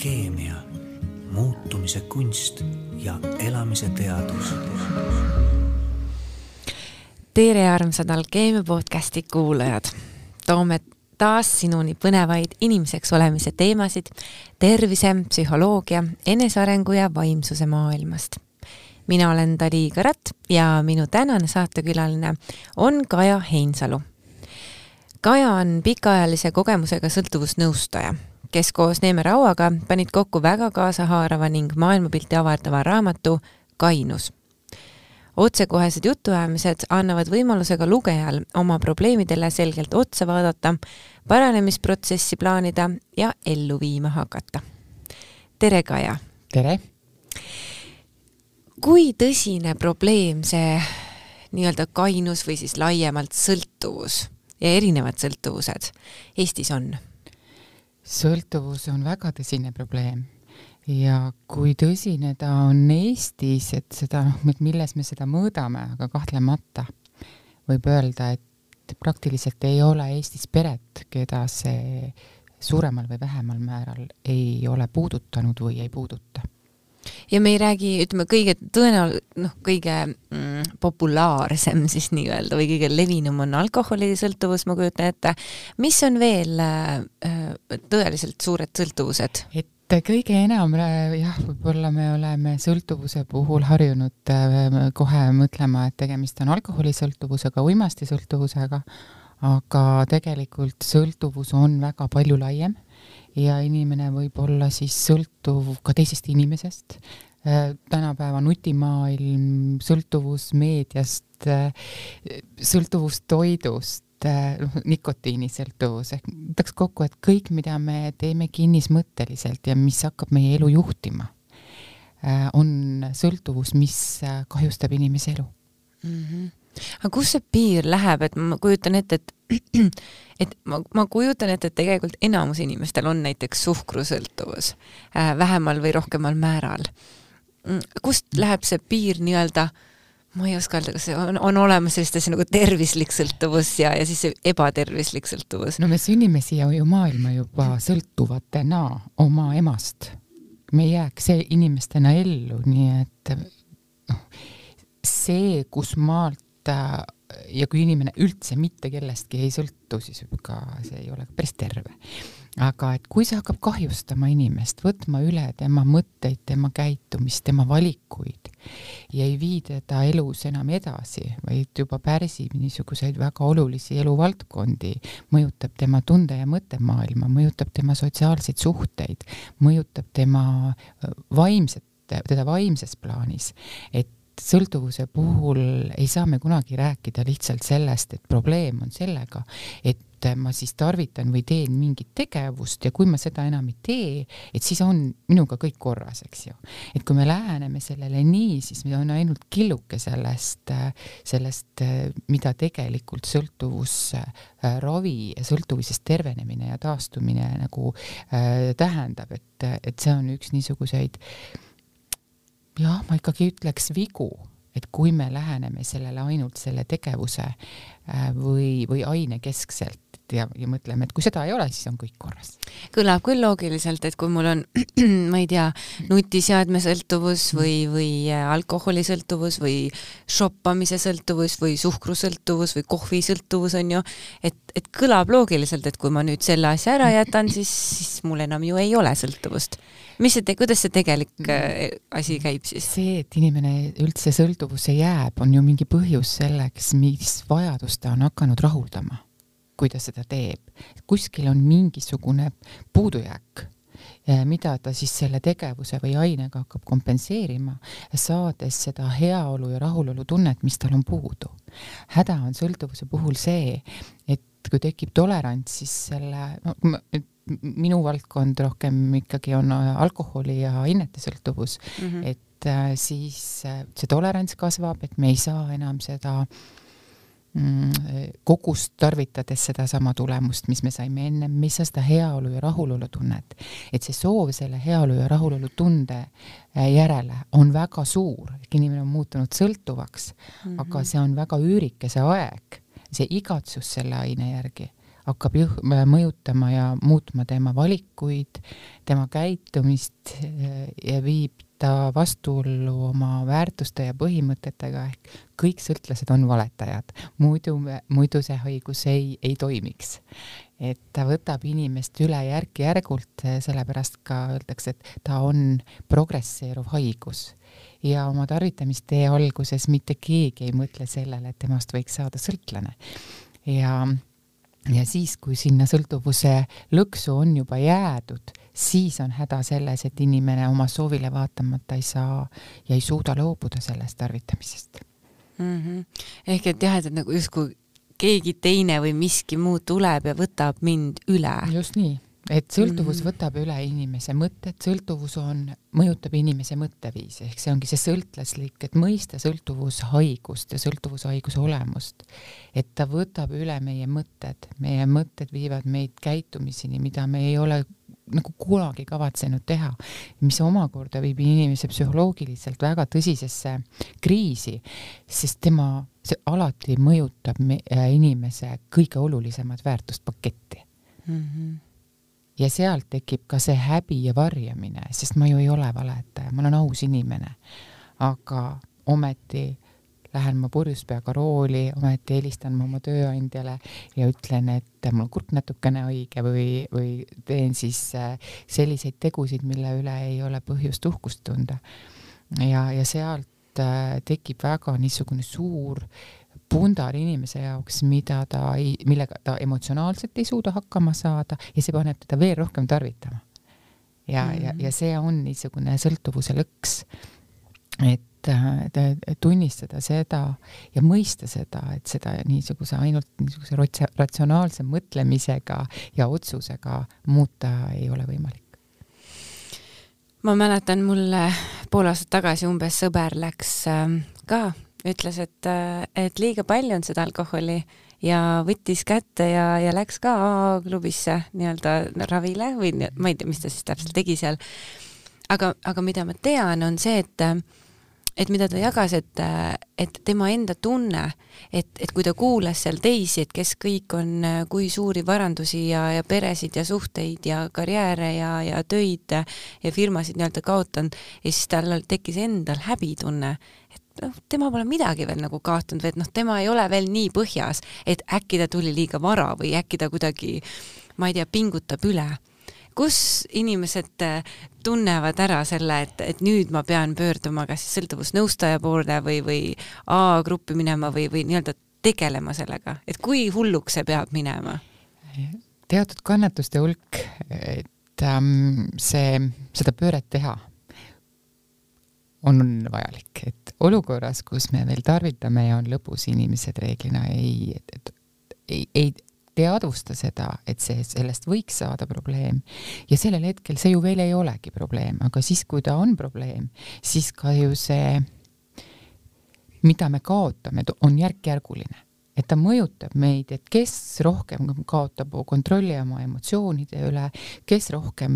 alkeemia, muutumise kunst ja elamise teadus. tere, armsad Alkeemia podcasti kuulajad. toome taas sinuni põnevaid inimeseks olemise teemasid tervise, psühholoogia, enesearengu ja vaimsuse maailmast. mina olen Dali Kõrat ja minu tänane saatekülaline on Kaja Heinsalu. Kaja on pikaajalise kogemusega sõltuvusnõustaja kes koos Neeme Rauaga panid kokku väga kaasahaarava ning maailmapilti avardava raamatu Kainus. otsekohesed jutuajamised annavad võimaluse ka lugejal oma probleemidele selgelt otsa vaadata, paranemisprotsessi plaanida ja ellu viima hakata. tere, Kaja! tere! kui tõsine probleem see nii-öelda kainus või siis laiemalt sõltuvus ja erinevad sõltuvused Eestis on? Sõltuvus on väga tõsine probleem. Ja kui tõsine ta on Eestis, et seda, milles me seda mõõdame, aga kahtlemata võib öelda, et praktiliselt ei ole Eestis peret, keda see suuremal või vähemal määral ei ole puudutanud või ei puuduta ja me ei räägi, ütleme, kõige tõenäol-, noh, kõige mm, populaarsem siis nii-öelda või kõige levinum on alkoholisõltuvus, ma kujutan ette. mis on veel äh, tõeliselt suured sõltuvused? et kõige enam jah, võib-olla me oleme sõltuvuse puhul harjunud äh, kohe mõtlema, et tegemist on alkoholisõltuvusega, uimastisõltuvusega, aga tegelikult sõltuvus on väga palju laiem ja inimene võib olla siis sõltuv ka teisest inimesest. Äh, tänapäeva nutimaailm, sõltuvus meediast, äh, sõltuvus toidust, äh, noh, nikotiinisõltuvus ehk võtaks kokku, et kõik, mida me teeme kinnismõtteliselt ja mis hakkab meie elu juhtima, on sõltuvus, mis kahjustab inimese elu mm. -hmm aga kus see piir läheb, et ma kujutan ette, et et ma, ma kujutan ette, et tegelikult enamus inimestel on näiteks suhkrusõltuvus äh, vähemal või rohkemal määral. Mm, kust läheb see piir nii-öelda, ma ei oska öelda, kas see on, on olemas sellist asja nagu tervislik sõltuvus ja, ja siis ebatervislik sõltuvus? no me sünnime siia ju maailma juba sõltuvatena oma emast. me ei jääks inimestena ellu, nii et noh, see, kus maalt et ja kui inimene üldse mitte kellestki ei sõltu, siis ka see ei ole päris terve. aga et kui see hakkab kahjustama inimest, võtma üle tema mõtteid, tema käitumist, tema valikuid ja ei vii teda elus enam edasi, vaid juba pärsib niisuguseid väga olulisi eluvaldkondi, mõjutab tema tunde- ja mõttemaailma, mõjutab tema sotsiaalseid suhteid, mõjutab tema vaimset, teda vaimses plaanis, et sõltuvuse puhul ei saa me kunagi rääkida lihtsalt sellest, et probleem on sellega, et ma siis tarvitan või teen mingit tegevust ja kui ma seda enam ei tee, et siis on minuga kõik korras, eks ju. et kui me läheneme sellele nii, siis meil on ainult killuke sellest, sellest, mida tegelikult sõltuvusravi ja sõltuvusest tervenemine ja taastumine nagu äh, tähendab, et, et see on üks niisuguseid äh, jah, ma ikkagi ütleks vigu, et kui me läheneme sellele ainult selle tegevuse äh, või, või aine keskselt ja, ja mõtleme, et kui seda ei ole, siis on kõik korras. kõlab küll loogiliselt, et kui mul on, ma ei tea, nutiseadme sõltuvus või, või äh, alkoholisõltuvus või shoppamise sõltuvus või suhkrusõltuvus või kohvisõltuvus on ju, et, et kõlab loogiliselt, et kui ma nüüd selle asja ära jätan, siis, siis mul enam ju ei ole sõltuvust mis see, kuidas see tegelik äh, asi käib siis? see, et inimene üldse sõltuvusse jääb, on ju mingi põhjus selleks, mis vajadust ta on hakanud rahuldama, kui ta seda teeb. kuskil on mingisugune puudujääk mida ta siis selle tegevuse või ainega hakkab kompenseerima, saades seda heaolu ja rahulolu tunnet, mis tal on puudu. häda on sõltuvuse puhul see, et kui tekib tolerants, siis selle, no minu valdkond rohkem ikkagi on äh, alkoholi ja ainete sõltuvus mm, -hmm. et äh, siis äh, see tolerants kasvab, et me ei saa enam seda mm, kogust tarvitades sedasama tulemust, mis me saime ennem, ei saa seda heaolu ja rahulolu tunnet. et see soov selle heaolu ja rahulolu tunde järele on väga suur, ehk inimene on muutunud sõltuvaks mm, -hmm. aga see on väga üürike, see aeg, see igatsus selle aine järgi hakkab juh-, mõjutama ja muutma tema valikuid, tema käitumist ja viib ta vastuollu oma väärtuste ja põhimõtetega, ehk kõik sõltlased on valetajad, muidu, muidu see haigus ei, ei toimiks. et ta võtab inimest üle järk-järgult, sellepärast ka öeldakse, et ta on progresseeruv haigus. ja oma tarvitamistee alguses mitte keegi ei mõtle sellele, et temast võiks saada sõltlane. ja ja siis, kui sinna sõltuvuse lõksu on juba jäädud, siis on häda selles, et inimene oma soovile vaatamata ei saa ja ei suuda loobuda sellest tarvitamisest mm. -hmm. ehk et jah, et nagu justkui keegi teine või miski muu tuleb ja võtab mind üle. just nii et sõltuvus mm -hmm. võtab üle inimese mõtted, sõltuvus on, mõjutab inimese mõtteviisi, ehk see ongi see sõltlaslik, et mõista sõltuvushaigust ja sõltuvushaiguse olemust. et ta võtab üle meie mõtted, meie mõtted viivad meid käitumiseni, mida me ei ole nagu kunagi kavatsenud teha, mis omakorda viib inimese psühholoogiliselt väga tõsisesse kriisi, sest tema, see alati mõjutab me, äh, inimese kõige olulisemat väärtuspaketti mm. -hmm ja sealt tekib ka see häbi ja varjamine, sest ma ju ei ole valetaja, ma olen aus inimene. aga ometi lähen ma purjus peaga rooli, ometi helistan ma oma tööandjale ja ütlen, et mul on kurk natukene haige või, või teen siis äh, selliseid tegusid, mille üle ei ole põhjust uhkust tunda. ja, ja sealt äh, tekib väga niisugune suur pundar inimese jaoks, mida ta ei, millega ta emotsionaalselt ei suuda hakkama saada ja see paneb teda veel rohkem tarvitama. ja mm, -hmm. ja, ja see on niisugune sõltuvuse lõks. et tunnistada seda ja mõista seda, et seda niisuguse ainult niisuguse ratsionaalse mõtlemisega ja otsusega muuta ei ole võimalik ma mäletan, mulle pool aastat tagasi umbes sõber läks ähm, ka ütles, et, et liiga palju on seda alkoholi ja võttis kätte ja, ja läks ka A-klubisse nii-öelda ravile või ma ei tea, mis ta siis täpselt tegi seal. aga, aga mida ma tean, on see, et et mida ta jagas, et, et tema enda tunne, et, et kui ta kuulas seal teisi, et kes kõik on, kui suuri varandusi ja, ja peresid ja suhteid ja karjääre ja, ja töid ja firmasid nii-öelda kaotanud ja siis tal tekkis endal häbitunne, noh, tema pole midagi veel nagu kaotanud või et noh, tema ei ole veel nii põhjas, et äkki ta tuli liiga vara või äkki ta kuidagi, ma ei tea, pingutab üle. Kus inimesed äh, tunnevad ära selle, et, et nüüd ma pean pöörduma kas sõltuvusnõustaja poole või, või A-gruppi minema või, või nii-öelda tegelema sellega, et kui hulluks see peab minema? teatud kannatuste hulk, et ähm, see, seda pööret teha on vajalik, et olukorras, kus me veel tarvitame ja on lõbus, inimesed reeglina ei, ei, ei teadvusta seda, et see, sellest võiks saada probleem ja sellel hetkel see ju veel ei olegi probleem, aga siis, kui ta on probleem, siis ka ju see, mida me kaotame, on järk-järguline et ta mõjutab meid, et kes rohkem kaotab kontrolli oma emotsioonide üle, kes rohkem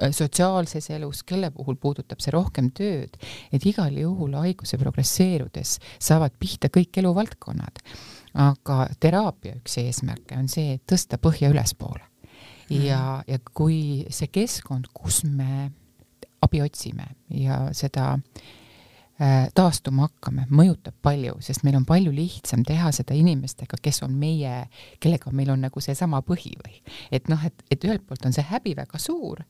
äh, sotsiaalses elus, kelle puhul puudutab see rohkem tööd, et igal juhul haiguse progresseerudes saavad pihta kõik eluvaldkonnad. Aga teraapia üks eesmärke on see, et tõsta põhja ülespoole. ja, ja kui see keskkond, kus me abi otsime ja seda Äh, taastuma hakkame, mõjutab palju, sest meil on palju lihtsam teha seda inimestega, kes on meie, kellega meil on nagu seesama põhi või. et noh, et, et ühelt poolt on see häbi väga suur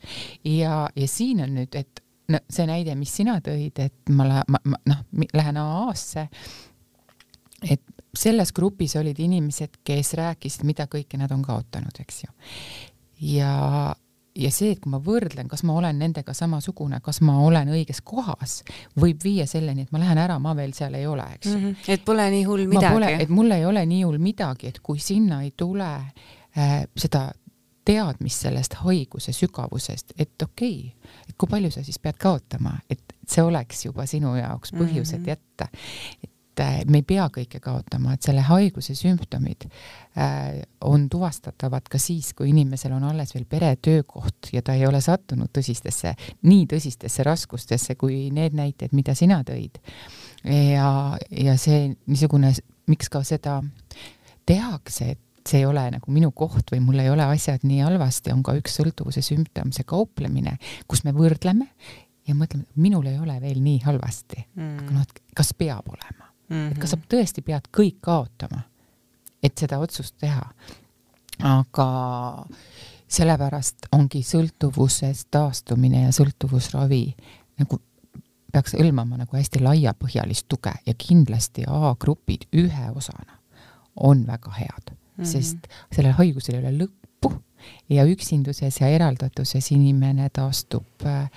ja, ja siin on nüüd, et no see näide, mis sina tõid, et ma, ma, ma noh, lähen AA-sse, et selles grupis olid inimesed, kes rääkisid, mida kõike nad on kaotanud, eks ju. ja, ja see, et kui ma võrdlen, kas ma olen nendega samasugune, kas ma olen õiges kohas, võib viia selleni, et ma lähen ära, ma veel seal ei ole, eks mm. -hmm. et pole nii hull midagi. et mul ei ole nii hull midagi, et kui sinna ei tule äh, seda teadmist sellest haiguse sügavusest, et okei okay,, et kui palju sa siis pead kaotama, et see oleks juba sinu jaoks põhjus mm, -hmm. et jätta et äh, me ei pea kõike kaotama, et selle haiguse sümptomid äh, on tuvastatavad ka siis, kui inimesel on alles veel pere, töökoht ja ta ei ole sattunud tõsistesse, nii tõsistesse raskustesse kui need näited, mida sina tõid. ja, ja see niisugune, miks ka seda tehakse, et see ei ole nagu minu koht või mul ei ole asjad nii halvasti, on ka üks sõltuvuse sümptom, see kauplemine, kus me võrdleme ja mõtleme, minul ei ole veel nii halvasti mm., aga noh, et kas peab olema mm, -hmm. et kas sa Mhm. tõesti pead kõik kaotama, et seda otsust teha. aga sellepärast ongi sõltuvusest taastumine ja sõltuvusravi nagu peaks hõlmama nagu hästi laiapõhjalist tuge ja kindlasti A-grupid ühe osana on väga head mm. -hmm. sest sellel haigusel ei ole lõppu ja üksinduses ja eraldatuses inimene taastub äh,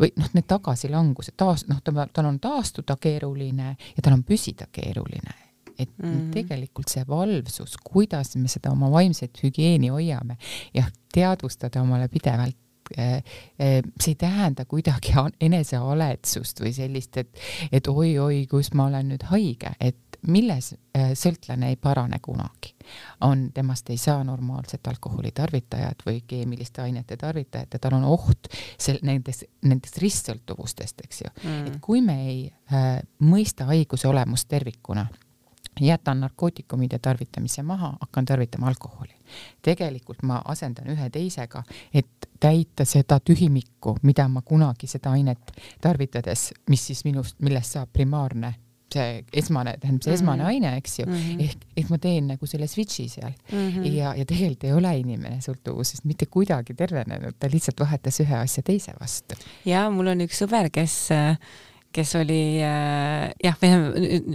või noh, need tagasilangused, taas, noh, ta, tal on taastuda keeruline ja tal on püsida keeruline. et mm. -hmm. tegelikult see valvsus, kuidas me seda oma vaimset hügieeni hoiame ja teadvustada omale pidevalt eh, eh, see ei tähenda kuidagi enesehaletsust või sellist, et, et oi-oi, kus ma olen nüüd haige, et milles eh, sõltlane ei parane kunagi, on, temast ei saa normaalset alkoholitarvitajat või keemiliste ainete tarvitajat ja tal on oht sel-, nendest, nendest ristsõltuvustest, eks ju Mm. et kui me ei äh, mõista haiguse olemust tervikuna, jätan narkootikumide tarvitamise maha, hakkan tarvitama alkoholi. tegelikult ma asendan ühe teisega, et täita seda tühimikku, mida ma kunagi seda ainet tarvitades, mis siis minust, millest saab primaarne see esmane, tähendab see esmane Mhm. aine, eks ju mm. -hmm. ehk, ehk ma teen nagu selle switch'i seal mm. -hmm. ja, ja tegelikult ei ole inimene sõltuvusest mitte kuidagi tervenenud, ta lihtsalt vahetas ühe asja teise vastu. ja mul on üks sõber, kes, kes oli äh, jah,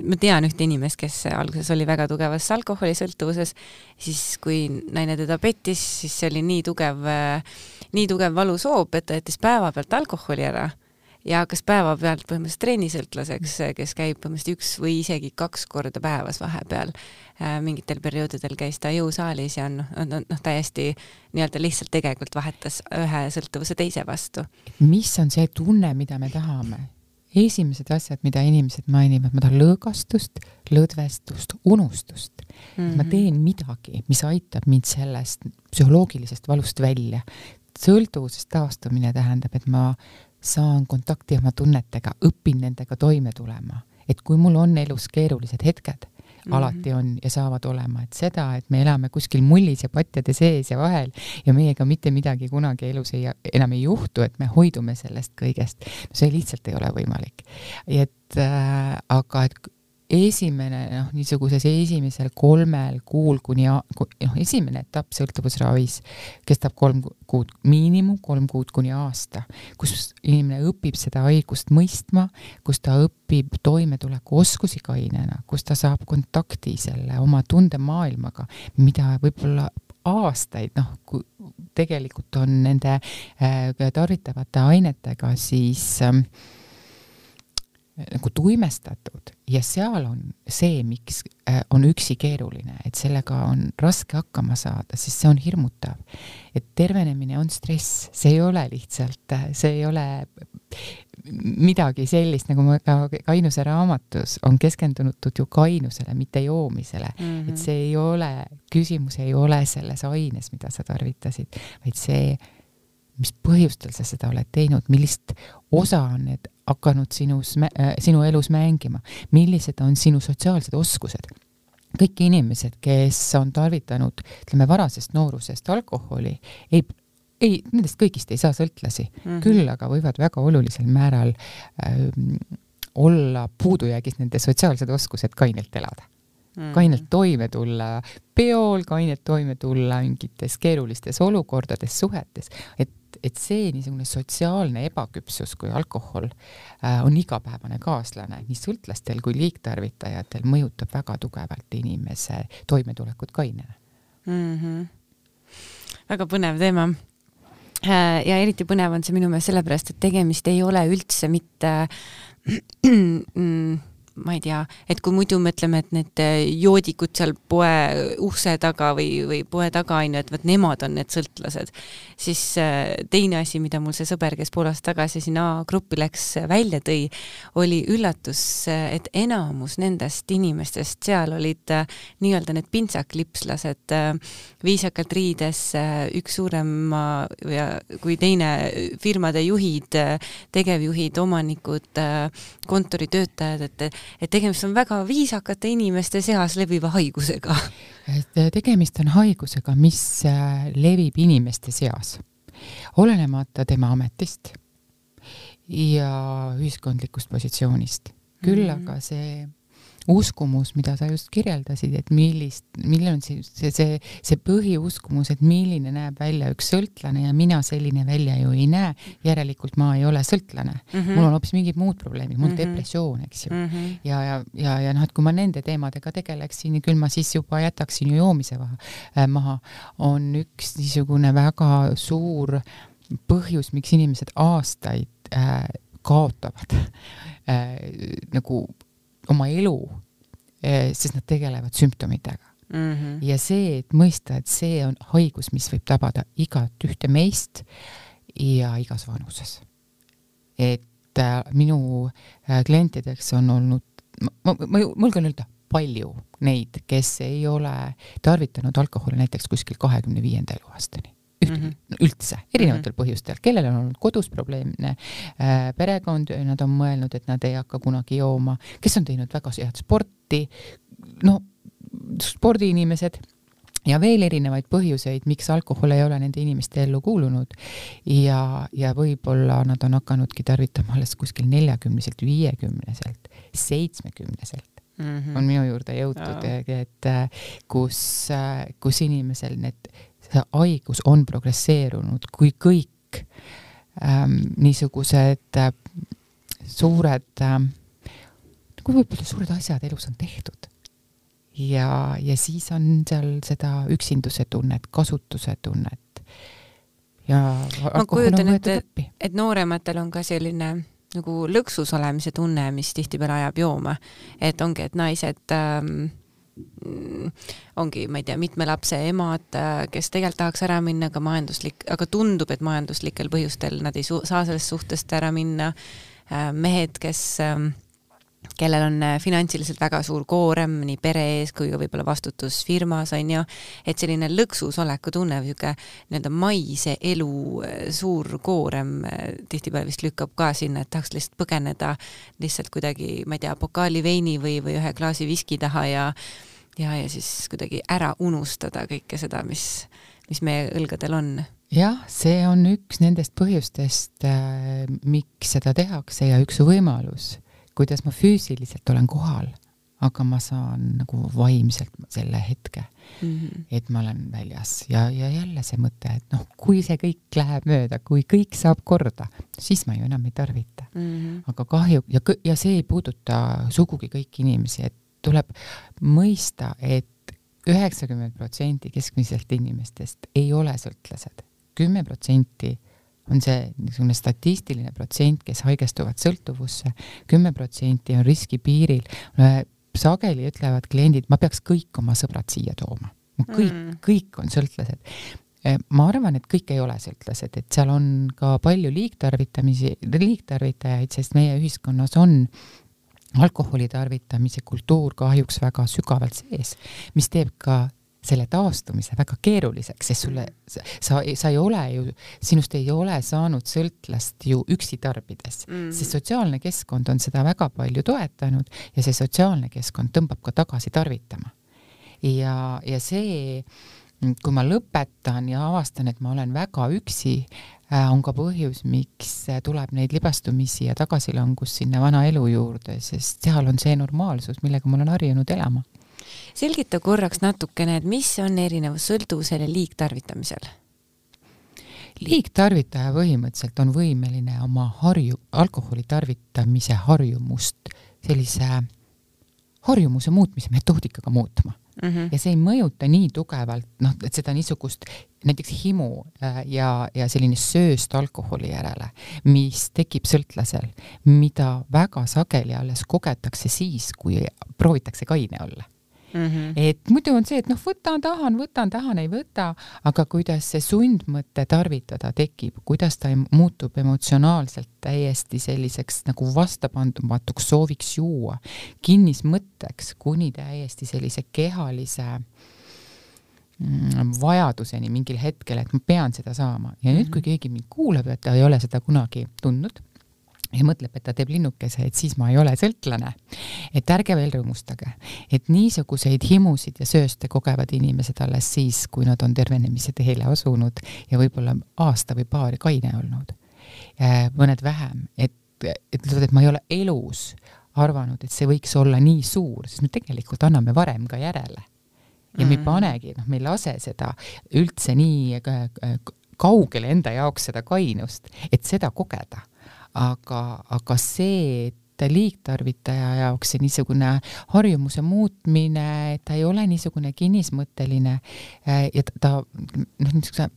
ma tean ühte inimest, kes alguses oli väga tugevas alkoholisõltuvuses, siis kui naine teda pettis, siis see oli nii tugev, nii tugev valusoov, et ta jättis päevapealt alkoholi ära ja hakkas päevapealt põhimõtteliselt trennisõltlaseks, kes käib põhimõtteliselt üks või isegi kaks korda päevas vahepeal. mingitel perioodidel käis ta jõusaalis ja on noh, noh, noh täiesti nii-öelda lihtsalt tegelikult vahetas ühe sõltuvuse teise vastu. mis on see tunne, mida me tahame? esimesed asjad, mida inimesed mainivad, ma tahan lõõgastust, lõdvestust, unustust mm. -hmm. ma teen midagi, mis aitab mind sellest psühholoogilisest valust välja. sõltuvusest taastumine tähendab, et ma saan kontakti oma tunnetega, õpin nendega toime tulema, et kui mul on elus keerulised hetked mm, -hmm. alati on ja saavad olema, et seda, et me elame kuskil mullis ja patjade sees ja vahel ja meiega mitte midagi kunagi elus ei, enam ei juhtu, et me hoidume sellest kõigest, no see lihtsalt ei ole võimalik. et äh, aga et esimene noh, niisuguses esimesel kolmel kuul kuni noh, esimene etapp sõltuvusravis kestab kolm kuud, miinimum kolm kuud kuni aasta, kus inimene õpib seda haigust mõistma, kus ta õpib toimetulekuoskusi kainena, kus ta saab kontakti selle oma tundemaailmaga, mida võib-olla aastaid, noh, kui tegelikult on nende äh, tarvitavate ainetega siis äh, nagu tuimestatud ja seal on see, miks äh, on üksi keeruline, et sellega on raske hakkama saada, sest see on hirmutav. et tervenemine on stress, see ei ole lihtsalt, see ei ole midagi sellist, nagu ma ka Kainuse raamatus on keskendunud ju kainusele, mitte joomisele mm. -hmm. et see ei ole, küsimus ei ole selles aines, mida sa tarvitasid, vaid see, mis põhjustel sa seda oled teinud, millist osa on need hakanud sinus, sinu elus mängima, millised on sinu sotsiaalsed oskused. kõik inimesed, kes on tarvitanud, ütleme varasest noorusest alkoholi, ei, ei, nendest kõigist ei saa sõltlasi mm, -hmm. küll aga võivad väga olulisel määral äh, olla puudujäägis nende sotsiaalsed oskused kainelt elada mm. kainelt toime tulla peol, kainelt toime tulla mingites keerulistes olukordades, suhetes, et et see niisugune sotsiaalne ebaküpsus, kui alkohol äh, on igapäevane kaaslane nii sõltlastel kui liigtarvitajatel, mõjutab väga tugevalt inimese toimetulekut kainena mm. -hmm. väga põnev teema. ja eriti põnev on see minu meelest sellepärast, et tegemist ei ole üldse mitte ma ei tea, et kui muidu me ütleme, et need joodikud seal poe ukse taga või, või poe taga on ju, et vot nemad on need sõltlased, siis teine asi, mida mul see sõber, kes pool aastat tagasi sinna gruppi läks, välja tõi, oli üllatus, et enamus nendest inimestest seal olid nii-öelda need pintsaklipslased, viisakalt riides, üks suurema ja kui teine firmade juhid, tegevjuhid, omanikud, kontoritöötajad, et et tegemist on väga viisakate inimeste seas leviva haigusega. et äh, tegemist on haigusega, mis äh, levib inimeste seas, olenemata tema ametist ja ühiskondlikust positsioonist. küll -hmm. aga see uskumus, mida sa just kirjeldasid, et millist, milline on see, see, see, see põhiuskumus, et milline näeb välja üks sõltlane ja mina selline välja ju ei näe, järelikult ma ei ole sõltlane mm. -hmm. mul on hoopis mingid muud probleemid, mul on mm -hmm. depressioon, eks ju mm. -hmm. ja, ja, ja, ja noh, et kui ma nende teemadega tegeleksin, küll ma siis juba jätaksin ju joomise vaha, äh, maha, on üks niisugune väga suur põhjus, miks inimesed aastaid äh, kaotavad äh, nagu oma elu, eh, sest nad tegelevad sümptomitega mm. -hmm. ja see, et mõista, et see on haigus, mis võib tabada igat ühte meist ja igas vanuses. et äh, minu äh, klientideks on olnud, ma, ma, ma julgen öelda, palju neid, kes ei ole tarvitanud alkoholi näiteks kuskil kahekümne viienda eluaastani üht, mm -hmm. üldse, erinevatel mm -hmm. põhjustel, kellel on olnud kodus probleemne äh, perekond, nad on mõelnud, et nad ei hakka kunagi jooma, kes on teinud väga head sporti, no spordiinimesed ja veel erinevaid põhjuseid, miks alkohol ei ole nende inimeste ellu kuulunud ja, ja võib-olla nad on hakanudki tarvitama alles kuskil neljakümneselt, viiekümneselt, seitsmekümneselt mm -hmm. on minu juurde jõutud, et kus, kus inimesel need see haigus on progresseerunud, kui kõik ähm, niisugused äh, suured ähm,, nagu võib-olla suured asjad elus on tehtud. ja, ja siis on seal seda üksinduse tunnet, kasutuse tunnet ja ma kujutan ette, et, et noorematel on ka selline nagu lõksus olemise tunne, mis tihtipeale ajab jooma. et ongi, et naised ähm, ongi, ma ei tea, mitme lapse emad, äh, kes tegelikult tahaks ära minna, aga majanduslik, aga tundub, et majanduslikel põhjustel nad ei saa sellest suhtest ära minna. Äh, mehed, kes, ähm, kellel on äh, finantsiliselt väga suur koorem nii pere ees kui ka võib-olla vastutus firmas on ju, et selline lõksus oleku tunne või niisugune nii-öelda maise elu suur koorem tihtipeale vist lükkab ka sinna, et tahaks lihtsalt põgeneda lihtsalt kuidagi, ma ei tea, pokaali veini või, või ühe klaasi viski taha ja ja, ja siis kuidagi ära unustada kõike seda, mis, mis meie õlgadel on. jah, see on üks nendest põhjustest äh,, miks seda tehakse ja üks võimalus, kuidas ma füüsiliselt olen kohal, aga ma saan nagu vaimselt selle hetke mm, -hmm. et ma olen väljas ja, ja jälle see mõte, et noh, kui see kõik läheb mööda, kui kõik saab korda, siis ma ju enam ei tarvita mm. -hmm. aga kahju ja, ja see ei puuduta sugugi kõiki inimesi, et tuleb mõista, et üheksakümmend protsenti keskmiselt inimestest ei ole sõltlased. kümme protsenti on see niisugune statistiline protsent, kes haigestuvad sõltuvusse, kümme protsenti on riskipiiril. sageli ütlevad kliendid, ma peaks kõik oma sõbrad siia tooma. kõik mm., kõik on sõltlased ma arvan, et kõik ei ole sõltlased, et seal on ka palju liigtarvitamisi, liigtarvitajaid, sest meie ühiskonnas on alkoholi tarvitamise kultuur kahjuks väga sügavalt sees, mis teeb ka selle taastumise väga keeruliseks, sest sulle, sa, sa ei ole ju, sinust ei ole saanud sõltlast ju üksi tarbides mm., sest sotsiaalne keskkond on seda väga palju toetanud ja see sotsiaalne keskkond tõmbab ka tagasi tarvitama. ja, ja see, kui ma lõpetan ja avastan, et ma olen väga üksi, Äh, on ka põhjus, miks äh, tuleb neid libastumisi ja tagasilangust sinna vana elu juurde, sest seal on see normaalsus, millega ma olen harjunud elama. Selgita korraks natukene, et mis on erinevus sõltuvusel ja liigtarvitamisel? liigtarvitaja põhimõtteliselt on võimeline oma harju, alkoholi tarvitamise harjumust sellise harjumuse muutmise metoodikaga muutma mm. -hmm. ja see ei mõjuta nii tugevalt, noh, et seda niisugust näiteks himu äh, ja, ja selline sööst alkoholi järele, mis tekib sõltlasel, mida väga sageli alles kogetakse siis, kui proovitakse kaine olla Mm -hmm. et muidu on see, et noh, võtan, tahan, võtan, tahan, ei võta, aga kuidas see sundmõte tarvitada tekib, kuidas ta muutub emotsionaalselt täiesti selliseks nagu vastapandumatuks sooviks juua, kinnismõtteks, kuni täiesti sellise kehalise mm, vajaduseni mingil hetkel, et ma pean seda saama ja nüüd, kui mhm. keegi mind kuulab ja ta ei ole seda kunagi tundnud ja mõtleb, et ta teeb linnukese, et siis ma ei ole sõltlane. et ärge veel rõõmustage, et niisuguseid himusid ja sööste kogevad inimesed alles siis, kui nad on tervenemise teele asunud ja võib-olla aasta või paari kaine olnud. mõned vähem, et, et ütlevad, et ma ei ole elus arvanud, et see võiks olla nii suur, sest me tegelikult anname varem ka järele. ja me ei mm. panegi, noh, me ei lase seda üldse nii kaugele enda jaoks, seda kainust, et seda kogeda aga, aga see, et liigtarvitaja jaoks see niisugune harjumuse muutmine, ta ei ole niisugune kinnismõtteline äh, ja ta, noh, niisuguse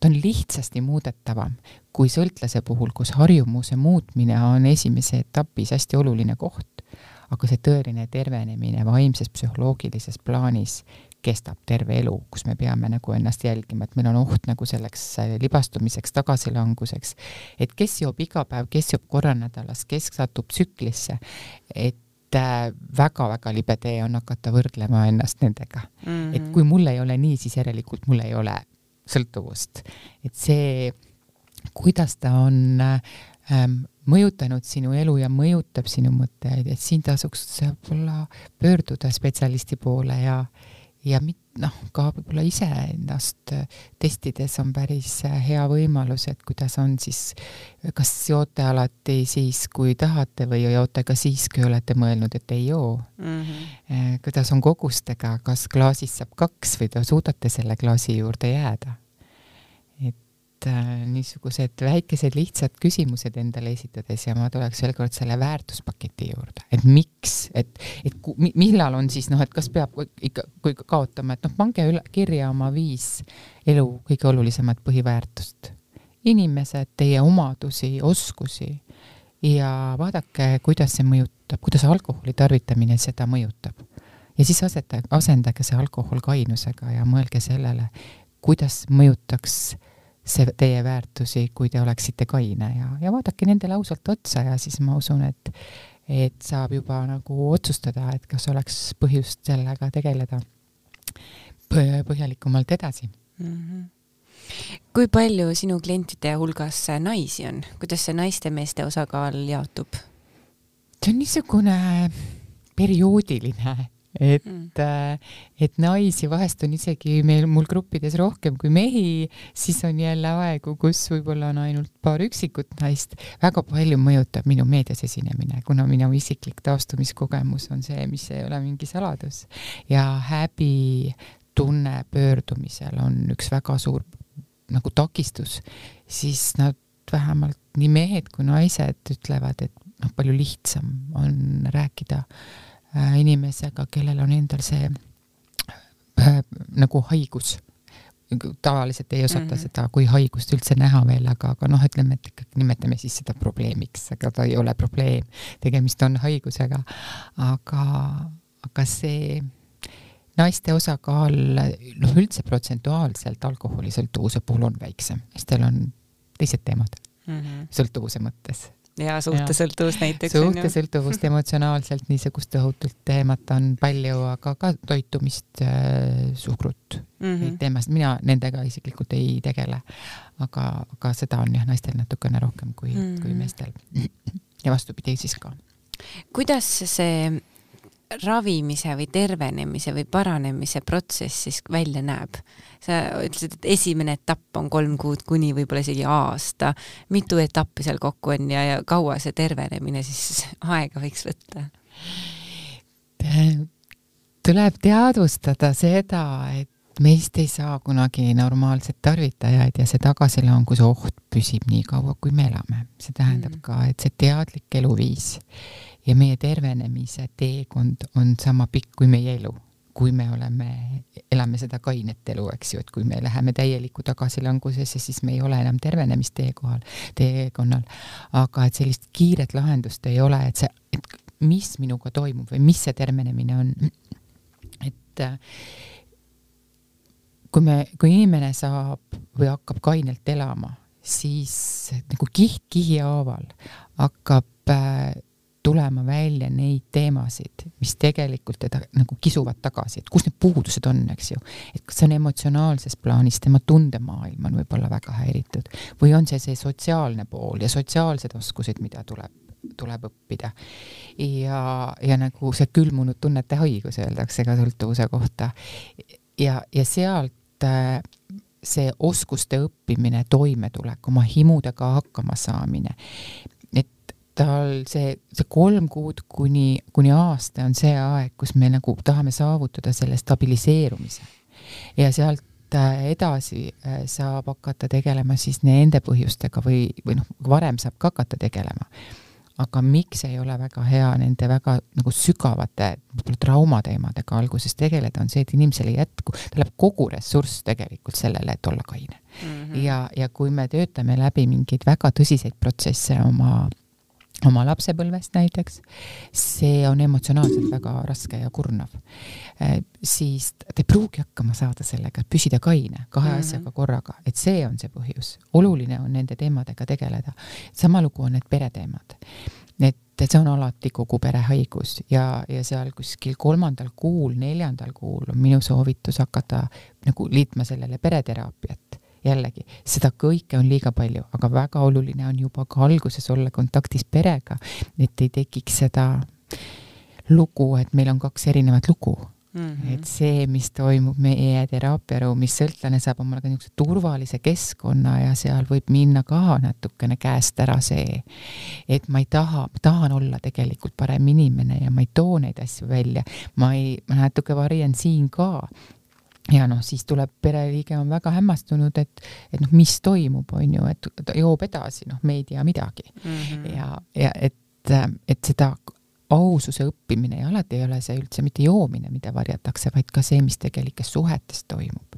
ta on lihtsasti muudetavam kui sõltlase puhul, kus harjumuse muutmine on esimese etapis hästi oluline koht, aga see tõeline tervenemine vaimses psühholoogilises plaanis kestab terve elu, kus me peame nagu ennast jälgima, et meil on oht nagu selleks äh, libastumiseks, tagasilanguseks. et kes joob iga päev, kes joob korra nädalas, kes satub tsüklisse, et väga-väga äh, libe tee on hakata võrdlema ennast nendega mm. -hmm. et kui mul ei ole nii, siis järelikult mul ei ole sõltuvust. et see, kuidas ta on ähm, mõjutanud sinu elu ja mõjutab sinu mõtteid, et siin tasuks võib-olla pöörduda spetsialisti poole ja äh, ja mit-, noh, ka võib-olla iseennast äh, testides on päris äh, hea võimalus, et kuidas on siis, kas joote alati siis, kui tahate või joote ka siis, kui olete mõelnud, et ei joo mm. -hmm. kuidas on kogustega, kas klaasist saab kaks või te suudate selle klaasi juurde jääda? Et äh, niisugused väikesed lihtsad küsimused endale esitades ja ma tuleks veel kord selle väärtuspaketi juurde, et miks, et, et ku, millal on siis noh, et kas peab ikka, kui kaotama, et noh, pange üle, kirja oma viis elu kõige olulisemat põhiväärtust. inimesed, teie omadusi, oskusi ja vaadake, kuidas see mõjutab, kuidas alkoholi tarvitamine seda mõjutab. ja siis aseta, asendage see alkohol kainusega ja mõelge sellele, kuidas mõjutaks see teie väärtusi, kui te oleksite kaine ja, ja vaadake nendele ausalt otsa ja siis ma usun, et et saab juba nagu otsustada, et kas oleks põhjust sellega tegeleda põhjalikumalt edasi mm. -hmm kui palju sinu klientide hulgas naisi on, kuidas see naiste-meeste osakaal jaotub? see on niisugune perioodiline, et mm., äh, et naisi vahest on isegi meil, mul gruppides rohkem kui mehi, siis on jälle aegu, kus võib-olla on ainult paar üksikut naist. väga palju mõjutab minu meedias esinemine, kuna minu isiklik taastumiskogemus on see, mis ei ole mingi saladus. ja häbitunne pöördumisel on üks väga suur nagu takistus, siis nad vähemalt nii mehed kui naised ütlevad, et noh, palju lihtsam on rääkida äh, Äh, inimesega, kellel on endal see äh, nagu haigus. tavaliselt ei osata mm -hmm. seda kui haigust üldse näha veel, aga, aga noh, ütleme, et ikkagi nimetame siis seda probleemiks, aga ta ei ole probleem, tegemist on haigusega. aga, aga see naiste osakaal noh, üldse protsentuaalselt alkoholisõltuvuse puhul on väiksem, tal on teised teemad mm -hmm. sõltuvuse mõttes ja suhtesõltuvus näiteks. suhtesõltuvust emotsionaalselt niisugust tohutult teemat on palju, aga ka toitumist äh,, suhkrut mm, -hmm. neid teemasid, mina nendega isiklikult ei tegele. aga, aga seda on jah, naistel natukene rohkem kui mm, -hmm. kui meestel. ja vastupidi siis ka. kuidas see ravimise või tervenemise või paranemise protsess siis välja näeb? sa ütlesid, et esimene etapp on kolm kuud kuni võib-olla isegi aasta. mitu etappi seal kokku on ja, ja kaua see tervenemine siis aega võiks võtta? tuleb teadvustada seda, et meist ei saa kunagi normaalset tarvitajaid ja see tagasilanguse oht püsib nii kaua, kui me elame. see tähendab mm. ka, et see teadlik eluviis ja meie tervenemise teekond on sama pikk kui meie elu, kui me oleme, elame seda kainet elu, eks ju, et kui me läheme täielikku tagasilangusesse, siis me ei ole enam tervenemisteekohal, teekonnal. aga et sellist kiiret lahendust ei ole, et see, et mis minuga toimub või mis see tervenemine on. et kui me, kui inimene saab või hakkab kainelt elama, siis nagu kiht kihi haaval hakkab äh, tulema välja neid teemasid, mis tegelikult teda nagu kisuvad tagasi, et kus need puudused on, eks ju. et kas see on emotsionaalses plaanis, tema tundemaailm on võib-olla väga häiritud või on see see sotsiaalne pool ja sotsiaalsed oskused, mida tuleb, tuleb õppida. ja, ja nagu see külmunud tunnete haigus öeldakse ka sõltuvuse kohta. ja, ja sealt äh, see oskuste õppimine, toimetulek, oma himudega hakkama saamine tal see, see kolm kuud kuni, kuni aasta on see aeg, kus me nagu tahame saavutada selle stabiliseerumise. ja sealt äh, edasi äh, saab hakata tegelema siis nende põhjustega või, või noh, varem saab ka hakata tegelema. aga miks ei ole väga hea nende väga nagu sügavate võib-olla traumateemadega alguses tegeleda, on see, et inimesel ei jätku, ta läheb kogu ressurss tegelikult sellele, et olla kaine mm. -hmm. ja, ja kui me töötame läbi mingeid väga tõsiseid protsesse oma oma lapsepõlvest näiteks, see on emotsionaalselt väga raske ja kurnav eh,, siis ta ei pruugi hakkama saada sellega, et püsida kaine kahe mm -hmm. asjaga korraga, et see on see põhjus. oluline on nende teemadega tegeleda. sama lugu on need pereteemad. et, et see on alati kogu pere haigus ja, ja seal kuskil kolmandal kuul, neljandal kuul on minu soovitus hakata nagu liitma sellele pereteraapiat jällegi, seda kõike on liiga palju, aga väga oluline on juba ka alguses olla kontaktis perega, et ei tekiks seda lugu, et meil on kaks erinevat lugu Mm -hmm. et see, mis toimub meie teraapiaruumis, sõltlane saab omale ka niisuguse turvalise keskkonna ja seal võib minna ka natukene käest ära see, et ma ei taha, ma tahan olla tegelikult parem inimene ja ma ei too neid asju välja, ma ei, ma natuke varjan siin ka, ja noh, siis tuleb pereliige on väga hämmastunud, et, et noh, mis toimub, on ju, et ta joob edasi, noh, me ei tea midagi mm. -hmm. ja, ja et, et seda aususe õppimine ja alati ei ole see üldse mitte joomine, mida varjatakse, vaid ka see, mis tegelikes suhetes toimub.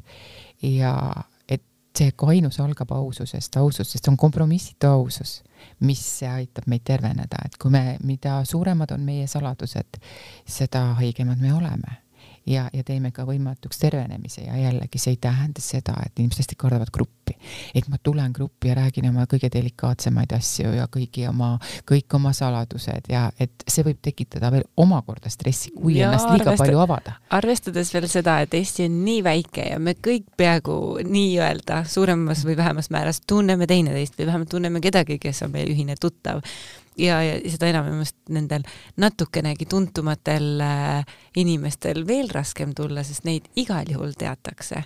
ja et see kainus algab aususest, aususest on kompromissitu ausus, mis aitab meid terveneda, et kui me, mida suuremad on meie saladused, seda haigemad me oleme ja, ja teeme ka võimatuks tervenemise ja jällegi see ei tähenda seda, et inimesed hästi kardavad gruppi. et ma tulen gruppi ja räägin oma kõige delikaatsemaid asju ja kõigi oma, kõik oma saladused ja et see võib tekitada veel omakorda stressi, kui ja, ennast liiga palju avada. arvestades veel seda, et Eesti on nii väike ja me kõik peaaegu nii-öelda suuremas või vähemas määras tunneme teineteist või vähemalt tunneme kedagi, kes on meie ühine tuttav ja, ja seda enam minu meelest nendel natukenegi tuntumatel äh, inimestel veel raskem tulla, sest neid igal juhul teatakse.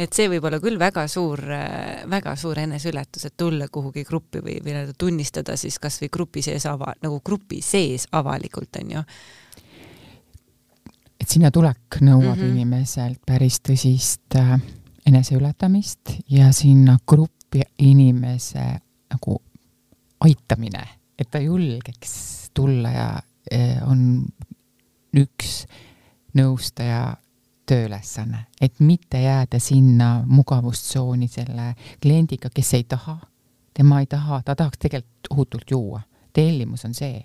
et see võib olla küll väga suur äh,, väga suur eneseületus, et tulla kuhugi gruppi või, või nii-öelda tunnistada siis kasvõi grupi sees ava-, nagu grupi sees avalikult, on ju et sinna tulek nõuab mm -hmm. inimeselt päris tõsist äh, eneseületamist ja sinna gruppi inimese nagu aitamine et ta julgeks tulla ja eh, on üks nõustaja tööülesanne, et mitte jääda sinna mugavustsooni selle kliendiga, kes ei taha, tema ei taha, ta tahaks tegelikult ohutult juua, tellimus on see,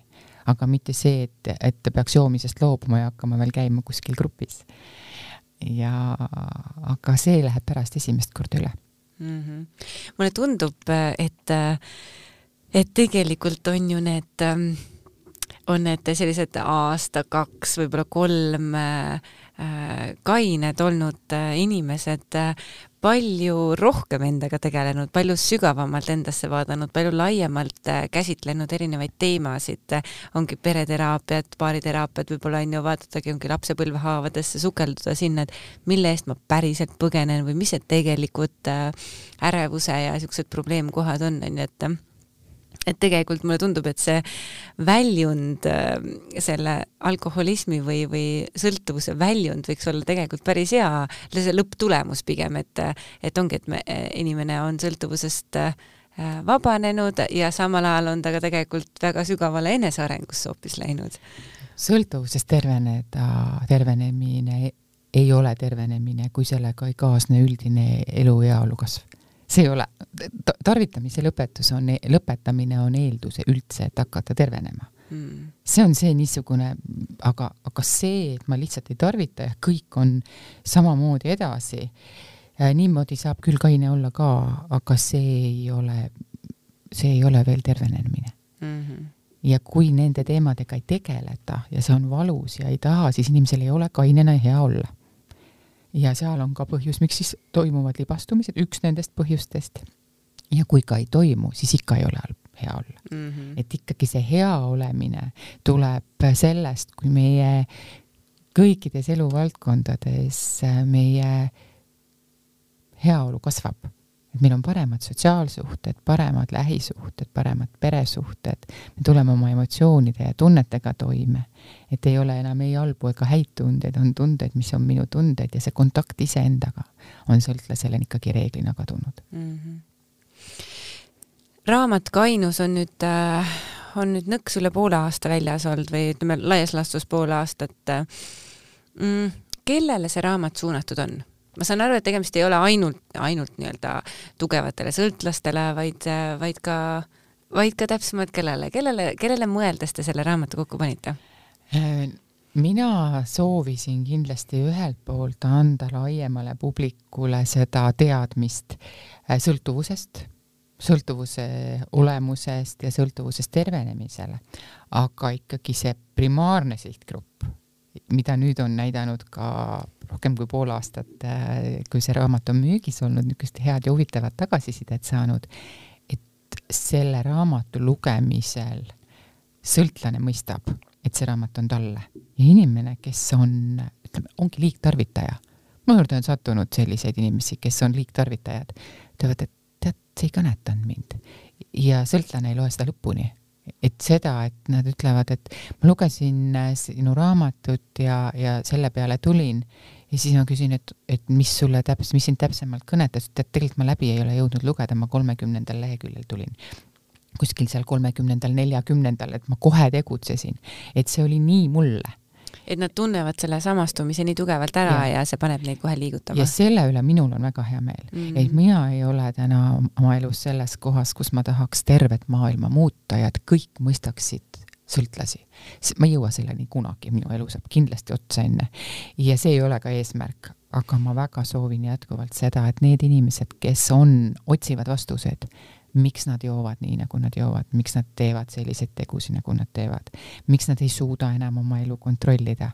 aga mitte see, et, et ta peaks joomisest loobuma ja hakkama veel käima kuskil grupis. ja aga see läheb pärast esimest korda üle mm. -hmm. mulle tundub, et äh, et tegelikult on ju need, ähm, on need sellised aasta, kaks, võib-olla kolm äh, kained olnud äh, inimesed äh, palju rohkem endaga tegelenud, palju sügavamalt endasse vaadanud, palju laiemalt käsitlenud erinevaid teemasid, ongi pereteraapiat, baariteraapiat, võib-olla on ju, vaadatagi, ongi lapsepõlvehaavadesse, sukelduda sinna, et mille eest ma päriselt põgenen või mis need tegelikud ärevuse ja niisugused probleemkohad on, on ju, et et tegelikult mulle tundub, et see väljund, äh, selle alkoholismi või, või sõltuvuse väljund võiks olla tegelikult päris hea, see lõpptulemus pigem, et, et ongi, et me, inimene on sõltuvusest äh, vabanenud ja samal ajal on ta ka tegelikult väga sügavale enesearengusse hoopis läinud. sõltuvusest terveneda, tervenemine ei ole tervenemine, kui sellega ei kaasne üldine elu heaolu kasv see ei ole, tarvitamise lõpetus on, lõpetamine on eeldus üldse, et hakata tervenema mm.. see on see niisugune, aga, aga see, et ma lihtsalt ei tarvita ja kõik on samamoodi edasi äh,, niimoodi saab küll kaine olla ka, aga see ei ole, see ei ole veel tervenemine mm. -hmm. ja kui nende teemadega ei tegeleta ja see on valus ja ei taha, siis inimesel ei ole kainena hea olla. Ja seal on ka põhjus, miks siis toimuvad libastumised, üks nendest põhjustest. ja kui ka ei toimu, siis ikka ei ole hea olla mm. -hmm. et ikkagi see hea olemine tuleb sellest, kui meie kõikides eluvaldkondades meie heaolu kasvab et meil on paremad sotsiaalsuhted, paremad lähisuhted, paremad peresuhted, me tuleme oma emotsioonide ja tunnetega toime. et ei ole enam ei halbu ega häid tundeid, on tunded, mis on minu tunded ja see kontakt iseendaga on sõltlasel ikkagi reeglina kadunud mm. -hmm. raamat Kainus on nüüd äh, on nüüd nõks üle poole aasta väljas olnud või ütleme, laias laastus pool aastat mm,. kellele see raamat suunatud on? Ma saan aru, et tegemist ei ole ainult, ainult nii-öelda tugevatele sõltlastele, vaid, vaid ka, vaid ka täpsemalt kellele, kellele, kellele mõeldes te selle raamatu kokku panite? mina soovisin kindlasti ühelt poolt anda laiemale publikule seda teadmist äh, sõltuvusest, sõltuvuse olemusest ja sõltuvusest tervenemisele, aga ikkagi see primaarne sihtgrupp, mida nüüd on näidanud ka rohkem kui pool aastat, äh, kui see raamat on müügis olnud, niisugust head ja huvitavat tagasisidet saanud, et selle raamatu lugemisel sõltlane mõistab, et see raamat on talle. Ja inimene, kes on, ütleme, ongi liigtarvitaja. mu juurde on sattunud selliseid inimesi, kes on liigtarvitajad, ütlevad, et tead, see ei kõnetanud mind. Ja sõltlane ei loe seda lõpuni et seda, et nad ütlevad, et ma lugesin äh, sinu raamatut ja, ja selle peale tulin ja siis ma küsin, et, et mis sulle täpselt, mis sind täpsemalt kõnetas, et tegelikult ma läbi ei ole jõudnud lugeda, ma kolmekümnendal leheküljel tulin. Kuskil seal kolmekümnendal, neljakümnendal, et ma kohe tegutsesin, et see oli nii mulle et nad tunnevad selle samastumise nii tugevalt ära ja, ja see paneb neid kohe liigutama. ja selle üle minul on väga hea meel mm, -hmm. et mina ei ole täna oma elus selles kohas, kus ma tahaks tervet maailma muuta ja et kõik mõistaksid sõltlasi. ma ei jõua selleni kunagi, minu elu saab kindlasti otsa enne. ja see ei ole ka eesmärk, aga ma väga soovin jätkuvalt seda, et need inimesed, kes on, otsivad vastuseid, miks nad joovad nii, nagu nad joovad, miks nad teevad selliseid tegusid, nagu nad teevad, miks nad ei suuda enam oma elu kontrollida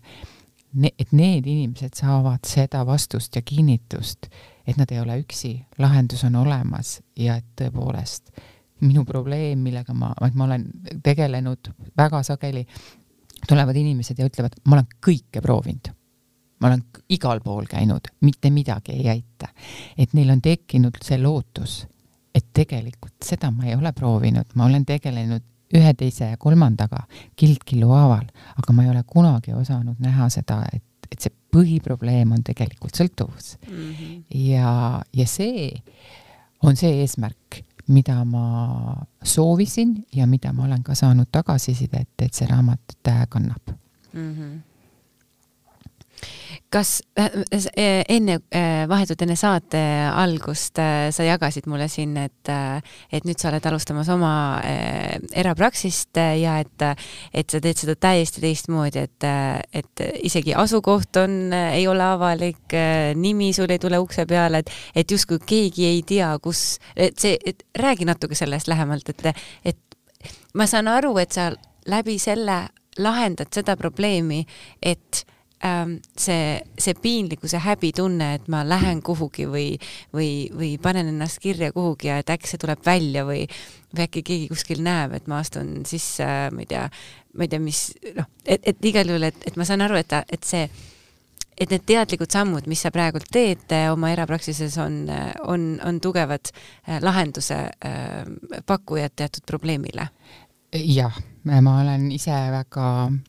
ne,. et need inimesed saavad seda vastust ja kinnitust, et nad ei ole üksi, lahendus on olemas ja et tõepoolest minu probleem, millega ma, et ma olen tegelenud väga sageli, tulevad inimesed ja ütlevad, ma olen kõike proovinud. ma olen igal pool käinud, mitte midagi ei aita. et neil on tekkinud see lootus, et tegelikult seda ma ei ole proovinud, ma olen tegelenud ühe, teise ja kolmandaga kild-killu haaval, aga ma ei ole kunagi osanud näha seda, et, et see põhiprobleem on tegelikult sõltuvus mm. -hmm. ja, ja see on see eesmärk mida ma soovisin ja mida ma olen ka saanud tagasisidet, et see raamat kannab mm. -hmm kas äh, äh, enne, äh, vahetult enne saate algust sa jagasid mulle siin, et, et nüüd sa oled alustamas oma erapraksist ja et, et sa teed seda täiesti teistmoodi, et, et isegi asukoht on, ei ole avalik, nimi sul ei tule ukse peale, et, et justkui keegi ei tea, kus, et see, et räägi natuke sellest lähemalt, et, et ma saan aru, et sa läbi selle lahendad seda probleemi, et see, see piinlikkuse häbitunne, et ma lähen kuhugi või, või, või panen ennast kirja kuhugi ja et äkki see tuleb välja või, või äkki keegi kuskil näeb, et ma astun sisse, ma ei tea, ma ei tea, mis noh, et, et igal juhul, et, et ma saan aru, et, et see, et need teadlikud sammud, mis sa praegult teed äh, oma erapraksises, on, on, on tugevad äh, lahenduse äh, pakkujad teatud probleemile. Jah, ma olen ise väga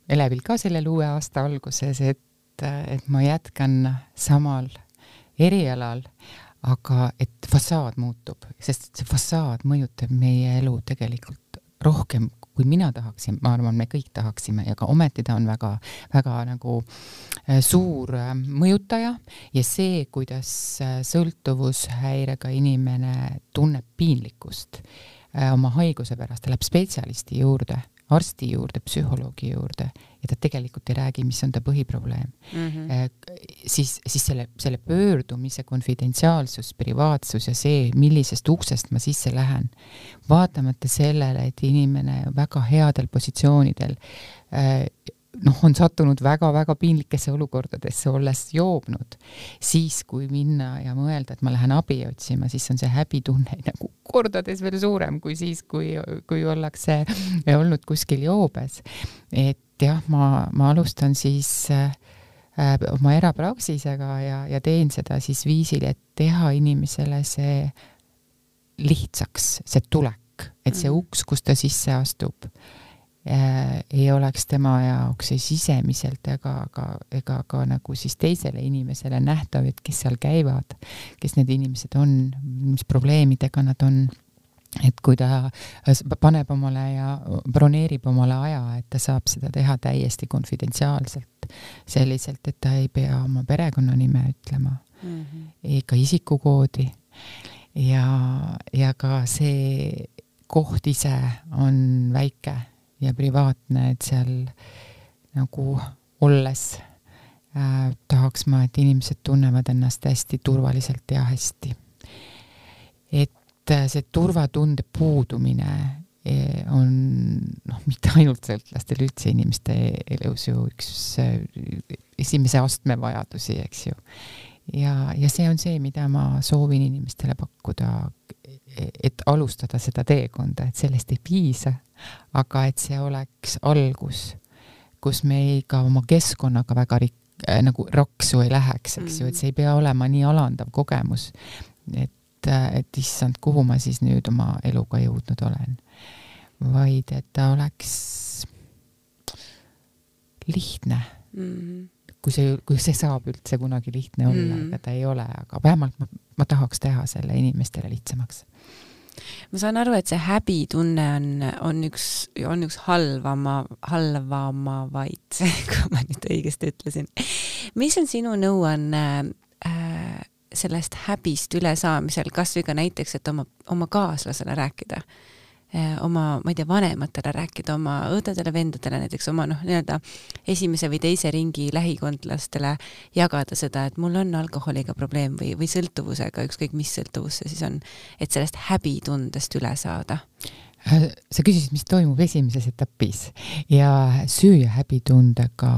elevil ka sellel uue aasta alguses, et, et ma jätkan samal erialal, aga et fassaad muutub, sest see fassaad mõjutab meie elu tegelikult rohkem, kui mina tahaksin, ma arvan, me kõik tahaksime ja ka ometi ta on väga, väga nagu äh, suur äh, mõjutaja. Ja see, kuidas äh, sõltuvushäirega inimene tunneb piinlikkust oma haiguse pärast, ta läheb spetsialisti juurde, arsti juurde, psühholoogi juurde ja ta tegelikult ei räägi, mis on ta põhiprobleem mm, -hmm. siis, siis selle, selle pöördumise konfidentsiaalsus, privaatsus ja see, millisest uksest ma sisse lähen, vaatamata sellele, et inimene väga headel positsioonidel äh, noh, on sattunud väga-väga piinlikesse olukordadesse, olles joobnud, siis kui minna ja mõelda, et ma lähen abi otsima, siis on see häbitunne nagu kordades veel suurem kui siis, kui, kui ollakse olnud kuskil joobes. et jah, ma, ma alustan siis äh, oma erapraksisega ja, ja teen seda siis viisil, et teha inimesele see lihtsaks, see tulek, et see mhm. uks, kust ta sisse astub ei oleks tema jaoks ei sisemiselt ega ka, ega ka nagu siis teisele inimesele nähtav, et kes seal käivad, kes need inimesed on, mis probleemidega nad on. et kui ta paneb omale ja broneerib omale aja, et ta saab seda teha täiesti konfidentsiaalselt, selliselt, et ta ei pea oma perekonnanime ütlema mm -hmm. ega isikukoodi ja, ja ka see koht ise on väike ja privaatne, et seal nagu olles äh, tahaks ma, et inimesed tunnevad ennast hästi turvaliselt ja hästi. et äh, see turvatunde puudumine äh, on noh, mitte ainult sõltlastel, üldse inimeste elus ju üks äh, esimese astme vajadusi, eks ju. Ja, ja see on see, mida ma soovin inimestele pakkuda, et alustada seda teekonda, et sellest ei piisa, aga et see oleks algus, kus me ei ka oma keskkonnaga väga rik-, äh, nagu raksu ei läheks, eks ju, et see ei pea olema nii alandav kogemus, et, äh, et issand, kuhu ma siis nüüd oma eluga jõudnud olen. vaid et ta oleks lihtne mm. -hmm kui see, kui see saab üldse kunagi lihtne olla mm, ega ta ei ole, aga vähemalt ma, ma tahaks teha selle inimestele lihtsamaks ma saan aru, et see häbitunne on, on üks, on üks halvama, halvamavaid, kui ma nüüd õigesti ütlesin. mis on sinu nõuanne äh, sellest häbist ülesaamisel, kas või ka näiteks, et oma, oma kaaslasele rääkida äh,? Eh, oma, ma ei tea, vanematele rääkida, oma õdedele-vendadele näiteks, oma noh, nii-öelda esimese või teise ringi lähikondlastele jagada seda, et mul on alkoholiga probleem või, või sõltuvusega, ükskõik mis sõltuvus see siis on, et sellest häbitundest üle saada äh, sa küsisid, mis toimub esimeses etapis ja süü ja häbitundega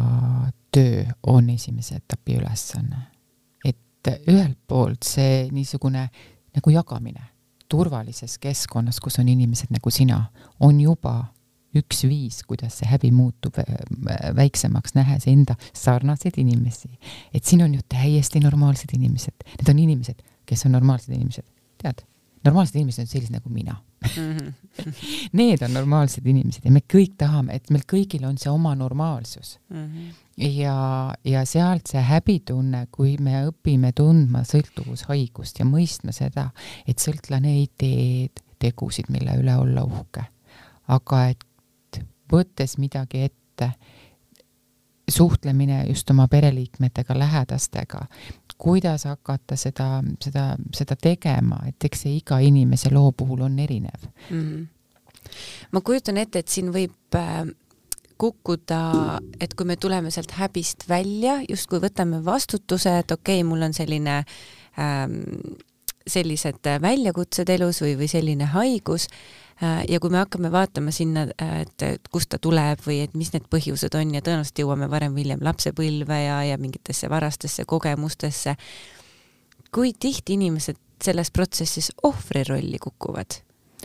töö on esimese etapi ülesanne. et ühelt poolt see niisugune nagu jagamine turvalises keskkonnas, kus on inimesed nagu sina, on juba üks viis, kuidas see häbi muutub äh, väiksemaks, nähes enda sarnaseid inimesi. et siin on ju täiesti normaalsed inimesed, need on inimesed, kes on normaalsed inimesed, tead, normaalsed inimesed on sellised nagu mina. -hmm. Need on normaalsed inimesed ja me kõik tahame, et meil kõigil on see oma normaalsus mm. -hmm ja, ja sealt see häbitunne, kui me õpime tundma sõltuvushaigust ja mõistma seda, et sõltlane ei tee tegusid, mille üle olla uhke, aga et võttes midagi ette, suhtlemine just oma pereliikmetega, lähedastega, kuidas hakata seda, seda, seda tegema, et eks see iga inimese loo puhul on erinev mm. -hmm. ma kujutan ette, et siin võib äh kukkuda, et kui me tuleme sealt häbist välja, justkui võtame vastutuse, et okei okay,, mul on selline ähm, sellised väljakutsed elus või, või selline haigus äh, ja kui me hakkame vaatama sinna, et, et kust ta tuleb või et mis need põhjused on ja tõenäoliselt jõuame varem või hiljem lapsepõlve ja, ja mingitesse varastesse kogemustesse, kui tihti inimesed selles protsessis ohvri rolli kukuvad?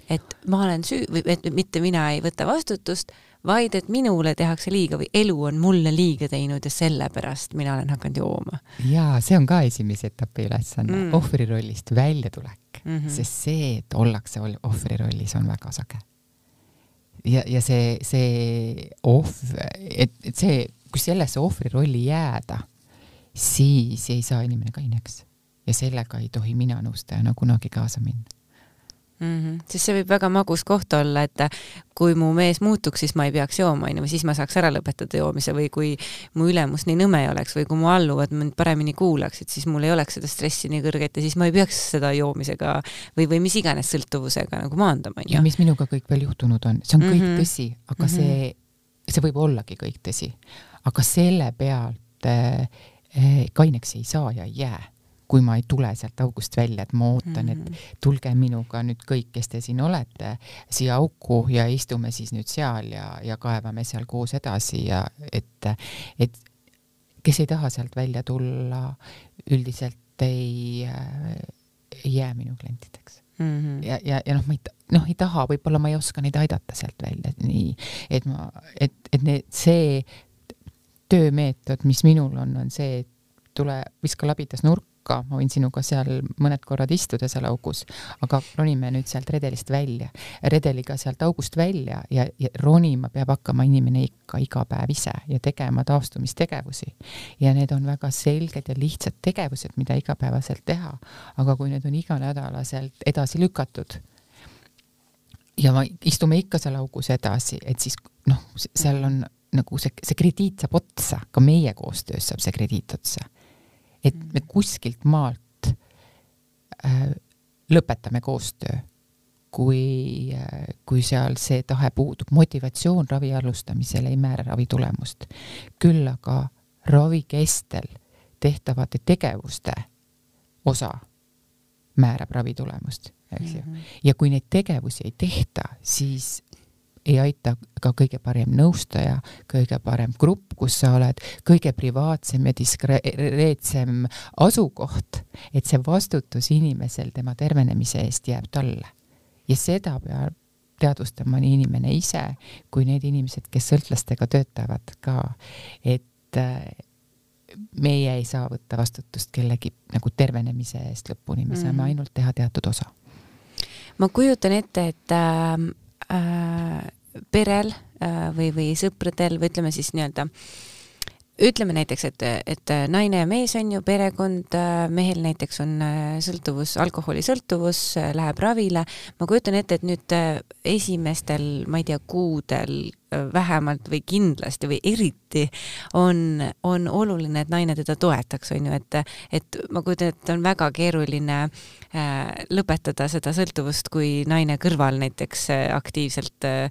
et ma olen süü- või et mitte mina ei võta vastutust vaid et minule tehakse liiga või elu on mulle liiga teinud ja sellepärast mina olen hakanud jooma. jaa, see on ka esimese etapi ülesanne mm., ohvrirollist väljatulek mm, -hmm. sest see, et ollakse ohvrirollis, on väga sage. ja, ja see, see ohv, et, et see, kui sellesse ohvrirolli jääda, siis ei saa inimene kaineks ja sellega ei tohi mina nõustajana kunagi kaasa minna mm. -hmm. sest see võib väga magus koht olla, et kui mu mees muutuks, siis ma ei peaks jooma, onju, või siis ma saaks ära lõpetada joomise või kui mu ülemus nii nõme ei oleks või kui mu alluvad mind paremini kuulaksid, siis mul ei oleks seda stressi nii kõrget ja siis ma ei peaks seda joomisega või, või mis iganes sõltuvusega nagu maandama, onju. ja mis minuga kõik veel juhtunud on, see on kõik mm -hmm. tõsi, aga mm -hmm. see, see võib ollagi kõik tõsi, aga selle pealt äh, kaineks ei saa ja ei jää kui ma ei tule sealt august välja, et ma ootan mm, -hmm. et mhm. tulge minuga nüüd kõik, kes te siin olete, siia auku ja istume siis nüüd seal ja, ja kaevame seal koos edasi ja et, et kes ei taha sealt välja tulla, üldiselt ei, ei jää minu klientideks mm. -hmm. ja, ja, ja noh, ma ei, noh, ei taha, võib-olla ma ei oska neid aidata sealt välja, nii, et ma, et, et need, see töömeetod, mis minul on, on see, et tule, viska labidas nurka, hukka, ma võin sinuga seal mõned korrad istuda seal augus, aga ronime nüüd sealt redelist välja, redeliga sealt august välja ja, ja ronima peab hakkama inimene ikka iga päev ise ja tegema taastumistegevusi. ja need on väga selged ja lihtsad tegevused, mida igapäevaselt teha, aga kui need on iganädalaselt edasi lükatud ja istume ikka seal augus edasi, et siis noh, seal on nagu see, see krediit saab otsa, ka meie koostöös saab see krediit otsa et me kuskilt maalt äh, lõpetame koostöö, kui äh,, kui seal see tahe puudub. motivatsioon ravi alustamisel ei määra ravi tulemust. küll aga ravi kestel tehtavate tegevuste osa määrab ravi tulemust, eks ju -hmm.. ja kui neid tegevusi ei tehta, siis ei aita ka kõige parem nõustaja, kõige parem grupp, kus sa oled, kõige privaatsem ja diskreetsem asukoht, et see vastutus inimesel tema tervenemise eest jääb talle. ja seda peab teadvustama nii inimene ise kui need inimesed, kes sõltlastega töötavad ka, et äh, meie ei saa võtta vastutust kellegi nagu tervenemise eest lõpuni, me saame mm. ainult teha teatud osa. ma kujutan ette, et äh, äh, perel äh, või, või sõpradel või ütleme siis nii-öelda ütleme näiteks, et, et naine ja mees on ju perekond, mehel näiteks on äh, sõltuvus, alkoholisõltuvus, äh, läheb ravile. ma kujutan ette, et nüüd esimestel, ma ei tea, kuudel vähemalt või kindlasti või eriti on, on oluline, et naine teda toetaks, on ju, et, et ma kujutan ette, on väga keeruline äh, lõpetada seda sõltuvust, kui naine kõrval näiteks äh, aktiivselt äh,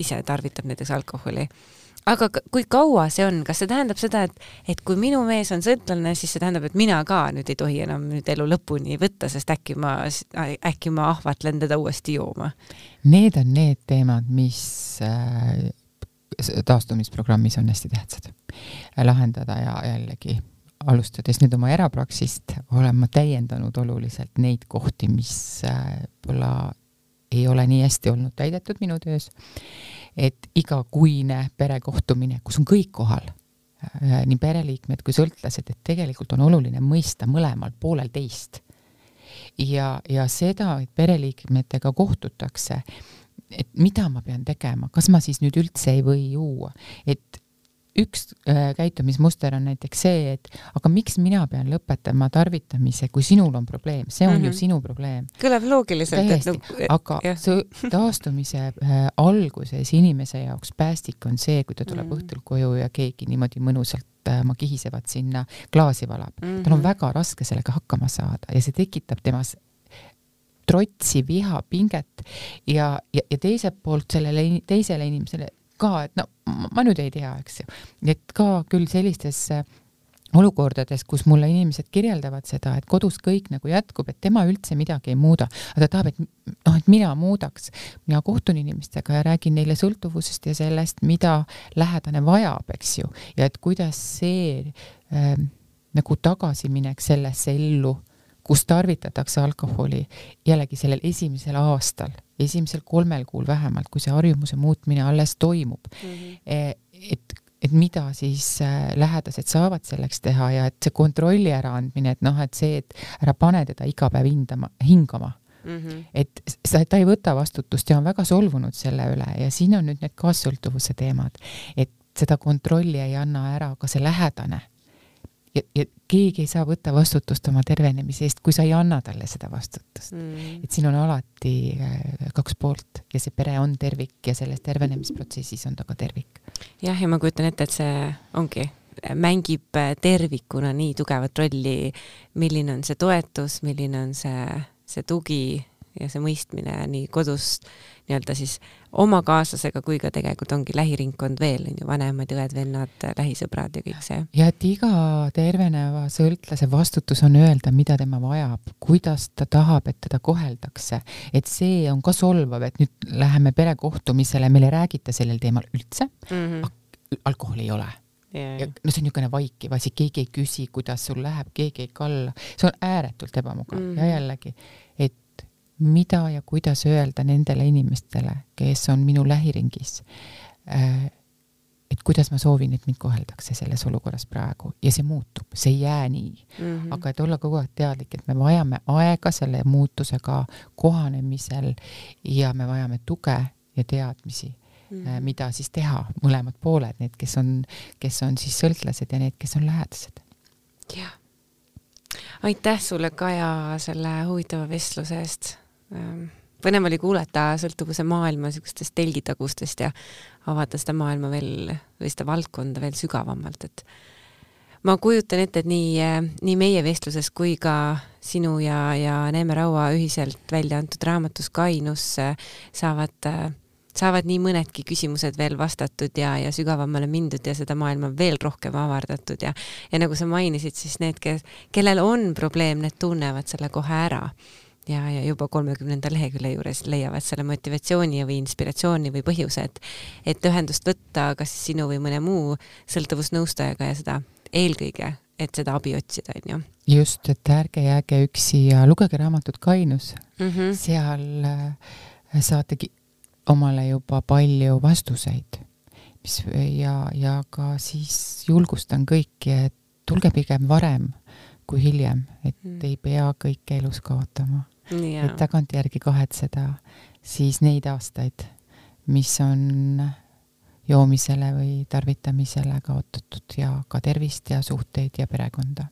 ise tarvitab näiteks alkoholi aga kui kaua see on, kas see tähendab seda, et, et kui minu mees on sõltlane, siis see tähendab, et mina ka nüüd ei tohi enam nüüd elu lõpuni võtta, sest äkki ma, äkki ma ahvatlen teda uuesti jooma? Need on need teemad, mis äh, taastumisprogrammis on hästi tähtsad lahendada ja jällegi alustades nüüd oma erapraksist, olen ma täiendanud oluliselt neid kohti, mis äh, võib-olla ei ole nii hästi olnud täidetud minu töös et igakuine perekohtumine, kus on kõik kohal, äh, nii pereliikmed kui sõltlased, et tegelikult on oluline mõista mõlemal poolel teist. ja, ja seda, et pereliikmetega kohtutakse, et mida ma pean tegema, kas ma siis nüüd üldse ei või juua, et üks äh, käitumismuster on näiteks see, et aga miks mina pean lõpetama tarvitamise, kui sinul on probleem, see on mm -hmm. ju mhm. sinu probleem. kõlab loogiliselt. täiesti, no, aga jah. see taastumise äh, alguses inimese jaoks päästik on see, kui ta tuleb mm -hmm. õhtul koju ja keegi niimoodi mõnusalt äh, oma kihisevad sinna klaasi valab mm. -hmm. tal on mhm. väga raske sellega hakkama saada ja see tekitab temas trotsi, viha, pinget ja, ja, ja teiselt poolt sellele teisele inimesele ka, et no ma nüüd ei tea, eks ju, et ka küll sellistes olukordades, kus mulle inimesed kirjeldavad seda, et kodus kõik nagu jätkub, et tema üldse midagi ei muuda, aga ta tahab, et noh, et mina muudaks. mina kohtun inimestega ja räägin neile sõltuvusest ja sellest, mida lähedane vajab, eks ju, ja et kuidas see äh, nagu tagasiminek sellesse ellu kus tarvitatakse alkoholi jällegi sellel esimesel aastal, esimesel kolmel kuul vähemalt, kui see harjumuse muutmine alles toimub mm. -hmm. et, et mida siis äh, lähedased saavad selleks teha ja et see kontrolli äraandmine, et noh, et see, et ära pane teda iga päev hindama, hingama Mm -hmm. et sa, ta ei võta vastutust ja on väga solvunud selle üle ja siin on nüüd need kaassõltuvuse teemad, et seda kontrolli ei anna ära ka see lähedane ja, ja keegi ei saa võtta vastutust oma tervenemise eest, kui sa ei anna talle seda vastutust mm.. et siin on alati äh, kaks poolt ja see pere on tervik ja selles tervenemisprotsessis on ta ka tervik. jah, ja ma kujutan ette, et see ongi, mängib tervikuna nii tugevat rolli, milline on see toetus, milline on see, see tugi ja see mõistmine nii kodus nii-öelda siis oma kaaslasega kui ka tegelikult ongi lähiringkond veel, on ju, vanemad, õed-vennad, lähisõbrad ja kõik see. ja et iga terveneva sõltlase vastutus on öelda, mida tema vajab, kuidas ta tahab, et teda koheldakse. et see on ka solvav, et nüüd läheme perekohtumisele, meil ei räägita sellel teemal üldse mm, -hmm. alkoholi ei ole Yeah. ja no see on niisugune vaikiv asi, keegi ei küsi, kuidas sul läheb, keegi ei kalla, see on ääretult ebamugav mm -hmm. ja jällegi, et mida ja kuidas öelda nendele inimestele, kes on minu lähiringis. Äh, et kuidas ma soovin, et mind koheldakse selles olukorras praegu ja see muutub, see ei jää nii mm. -hmm. aga et olla kogu aeg teadlik, et me vajame aega selle muutusega kohanemisel ja me vajame tuge ja teadmisi mm, -hmm. mida siis teha, mõlemad pooled, need, kes on, kes on siis sõltlased ja need, kes on lähedased. jah aitäh sulle, Kaja, selle huvitava vestluse eest põnev oli kuulata sõltuvuse maailma niisugustest telgitagustest ja avada seda maailma veel või seda valdkonda veel sügavamalt, et ma kujutan ette, et nii, nii meie vestluses kui ka sinu ja, ja Neeme Raua ühiselt välja antud raamatus Kainus saavad, saavad nii mõnedki küsimused veel vastatud ja, ja sügavamale mindud ja seda maailma veel rohkem avardatud ja, ja nagu sa mainisid, siis need, kes, kellel on probleem, need tunnevad selle kohe ära ja, ja juba kolmekümnenda lehekülje juures leiavad selle motivatsiooni või inspiratsiooni või põhjuse, et, et ühendust võtta kas sinu või mõne muu sõltuvusnõustajaga ja seda eelkõige, et seda abi otsida, on ju. just, et ärge jääge üksi ja lugege raamatut Kainus mm. -hmm. seal äh, saategi omale juba palju vastuseid, mis ja, ja ka siis julgustan kõiki, et tulge pigem varem kui hiljem, et mm. ei pea kõike elus kaotama et tagantjärgi kahetseda siis neid aastaid, mis on joomisele või tarvitamisele kaotatud ja ka tervist ja suhteid ja perekonda.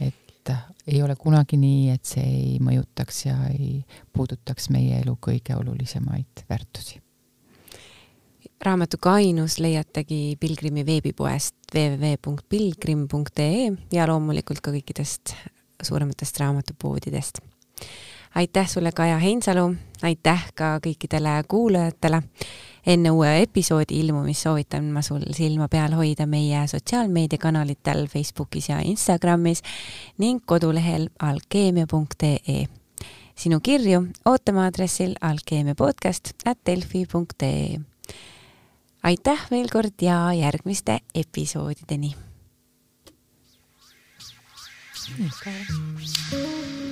et ei ole kunagi nii, et see ei mõjutaks ja ei puudutaks meie elu kõige olulisemaid väärtusi. raamatu Kainus leiategi Pilgrimi veebipoest www.pilgrim.ee ja loomulikult ka kõikidest suurematest raamatupoodidest aitäh sulle, Kaja Heinsalu, aitäh ka kõikidele kuulajatele. enne uue episoodi ilmumist soovitan ma sul silma peal hoida meie sotsiaalmeediakanalitel Facebookis ja Instagramis ning kodulehel alkeemia.ee. sinu kirju ootame aadressil alkeemiapodcast at delfi.ee. aitäh veel kord ja järgmiste episoodideni. alkeemia,